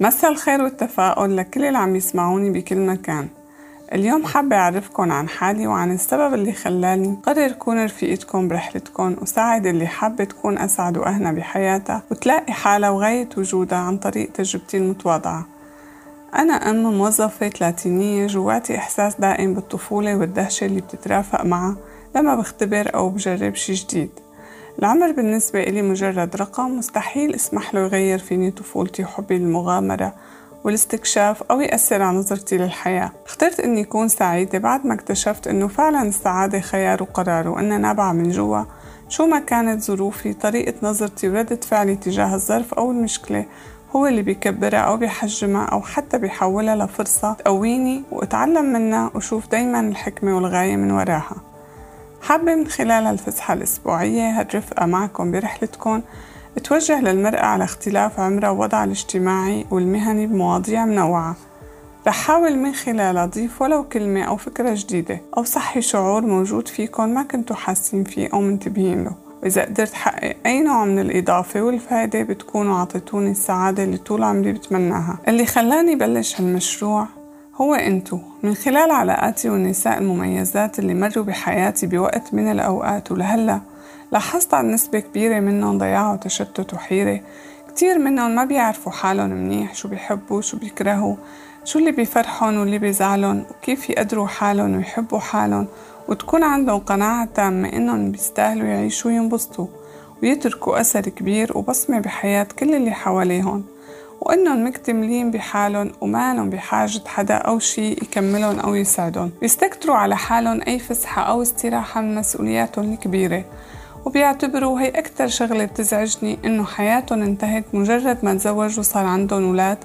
مساء الخير والتفاؤل لكل اللي عم يسمعوني بكل مكان. اليوم حابة أعرفكن عن حالي وعن السبب اللي خلاني قرر كون رفيقتكم برحلتكم وساعد اللي حابة تكون أسعد وأهنى بحياتها وتلاقي حالها وغاية وجودها عن طريق تجربتي المتواضعة. أنا أم موظفة ثلاثينية جواتي إحساس دائم بالطفولة والدهشة اللي بتترافق معها لما بختبر أو بجرب شي جديد. العمر بالنسبة إلي مجرد رقم مستحيل اسمح له يغير فيني طفولتي وحبي للمغامرة والاستكشاف أو يأثر على نظرتي للحياة. اخترت أني أكون سعيدة بعد ما اكتشفت أنه فعلا السعادة خيار وقرار وأنها نابعة من جوا. شو ما كانت ظروفي طريقة نظرتي وردة فعلي تجاه الظرف أو المشكلة هو اللي بيكبرها أو بيحجمها أو حتى بيحولها لفرصة تقويني وأتعلم منها وشوف دايما الحكمة والغاية من وراها. حابة من خلال هالفسحة الأسبوعية هالرفقة معكم برحلتكم. توجه للمرأة على اختلاف عمرها ووضعها الاجتماعي والمهني بمواضيع منوعة. رح حاول من خلالها أضيف ولو كلمة أو فكرة جديدة أو صحي شعور موجود فيكم ما كنتوا حاسين فيه أو منتبهين له. وإذا قدرت حقق أي نوع من الإضافة والفائدة بتكونوا عطيتوني السعادة اللي طول عمري بتمناها. اللي خلاني بلش هالمشروع هو أنتو. من خلال علاقاتي والنساء المميزات اللي مروا بحياتي بوقت من الأوقات ولهلأ لاحظت عن نسبة كبيرة منهم ضياع وتشتت وحيرة. كتير منهم ما بيعرفوا حالهم منيح شو بيحبوا شو بيكرهوا شو اللي بيفرحهم واللي بيزعلهم وكيف يقدروا حالهم ويحبوا حالهم. وتكون عندهم قناعة تامة إنهم بيستاهلوا يعيشوا وينبسطوا ويتركوا أثر كبير وبصمة بحياة كل اللي حواليهم. وإنهم مكتملين بحالهم ومالهم بحاجة حدا أو شي يكملهم أو يسعدهم بيستكتروا على حالهم أي فسحة أو استراحة من مسؤولياتهم الكبيرة. وبيعتبروا هي أكتر شغلة بتزعجني إنه حياتهم انتهت مجرد ما تزوجوا وصار عندهم ولاد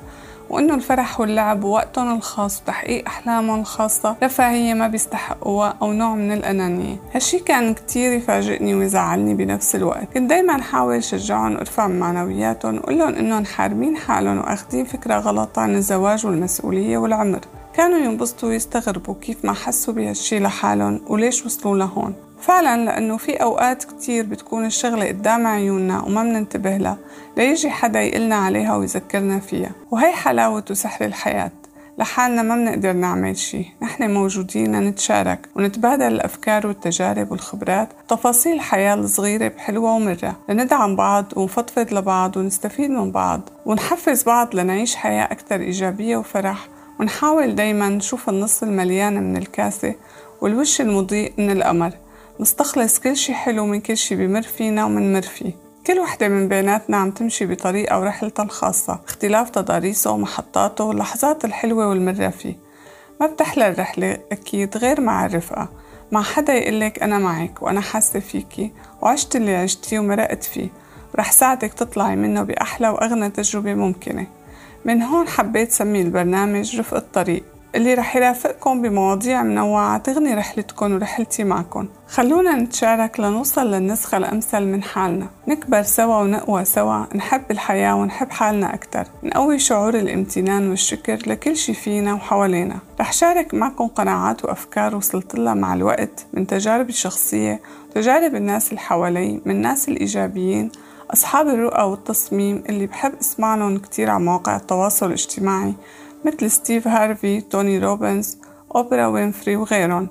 وإنه الفرح واللعب ووقتهم الخاص وتحقيق أحلامهم الخاصة رفاهية ما بيستحقوها أو نوع من الأنانية. هالشي كان كتير يفاجئني ويزعلني بنفس الوقت. كنت دايما حاول شجعهم وارفع من معنوياتهم وقول إنهم حارمين حالهم وأخذين فكرة غلط عن الزواج والمسؤولية والعمر. كانوا ينبسطوا ويستغربوا كيف ما حسوا بهالشي لحالهم وليش وصلوا لهون. فعلا لأنه في أوقات كتير بتكون الشغلة قدام عيوننا وما مننتبه لها ليجي حدا يقلنا عليها ويذكرنا فيها. وهي حلاوة وسحر الحياة. لحالنا ما بنقدر نعمل شي. نحن موجودين نتشارك ونتبادل الأفكار والتجارب والخبرات. تفاصيل الحياة الصغيرة بحلوة ومرة. لندعم بعض ونفضفض لبعض ونستفيد من بعض. ونحفز بعض لنعيش حياة أكثر إيجابية وفرح. ونحاول دايما نشوف النص المليان من الكاسة والوش المضيء من القمر. نستخلص كل شي حلو من كل شي بمر فينا ومنمر فيه كل وحدة من بيناتنا عم تمشي بطريقة ورحلتها الخاصة اختلاف تضاريسه ومحطاته واللحظات الحلوة والمرة فيه ما بتحلى الرحلة أكيد غير مع الرفقة مع حدا يقلك أنا معك وأنا حاسة فيكي وعشت اللي عشتيه ومرقت فيه. ورح ساعدك تطلعي منه بأحلى وأغنى تجربة ممكنة. من هون حبيت سمي البرنامج رفق الطريق. اللي رح يرافقكم بمواضيع منوعة تغني رحلتكم ورحلتي معكم خلونا نتشارك لنوصل للنسخة الأمثل من حالنا. نكبر سوا ونقوى سوا نحب الحياة ونحب حالنا أكتر. نقوي شعور الامتنان والشكر لكل شي فينا وحوالينا. رح شارك معكم قناعات وأفكار وصلت لها مع الوقت من تجاربي الشخصية وتجارب الناس اللي حوالي من الناس الإيجابيين أصحاب الرؤى والتصميم اللي بحب اسمع لهم كتير على مواقع التواصل الاجتماعي. مثل ستيف هارفي، توني روبنز، أوبرا وينفري وغيرهم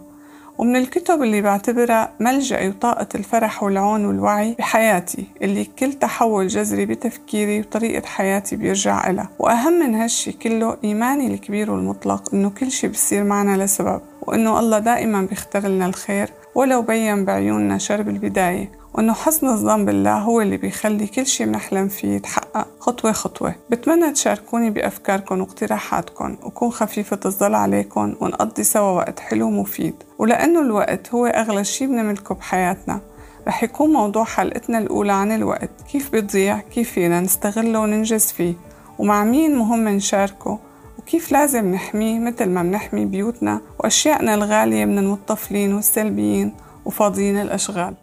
ومن الكتب اللي بعتبرها ملجأي وطاقة الفرح والعون والوعي بحياتي اللي كل تحول جذري بتفكيري وطريقة حياتي بيرجع إلها. وأهم من هالشي كله إيماني الكبير والمطلق إنه كل شي بصير معنا لسبب وإنه الله دائما بيختار لنا الخير ولو بين بعيوننا شر بالبداية وإنه حسن الظن بالله هو اللي بيخلي كل شي بنحلم فيه يتحقق خطوة خطوة. بتمنى تشاركوني بأفكاركم واقتراحاتكم وكون خفيفة الظل عليكم ونقضي سوا وقت حلو ومفيد. ولأنه الوقت هو أغلى شي بنملكه بحياتنا. رح يكون موضوع حلقتنا الأولى عن الوقت. كيف بيضيع كيف فينا نستغله وننجز فيه؟ ومع مين مهم نشاركه؟ وكيف لازم نحميه مثل ما بنحمي بيوتنا؟ وأشيائنا الغالية من المطفلين والسلبيين وفاضيين الأشغال.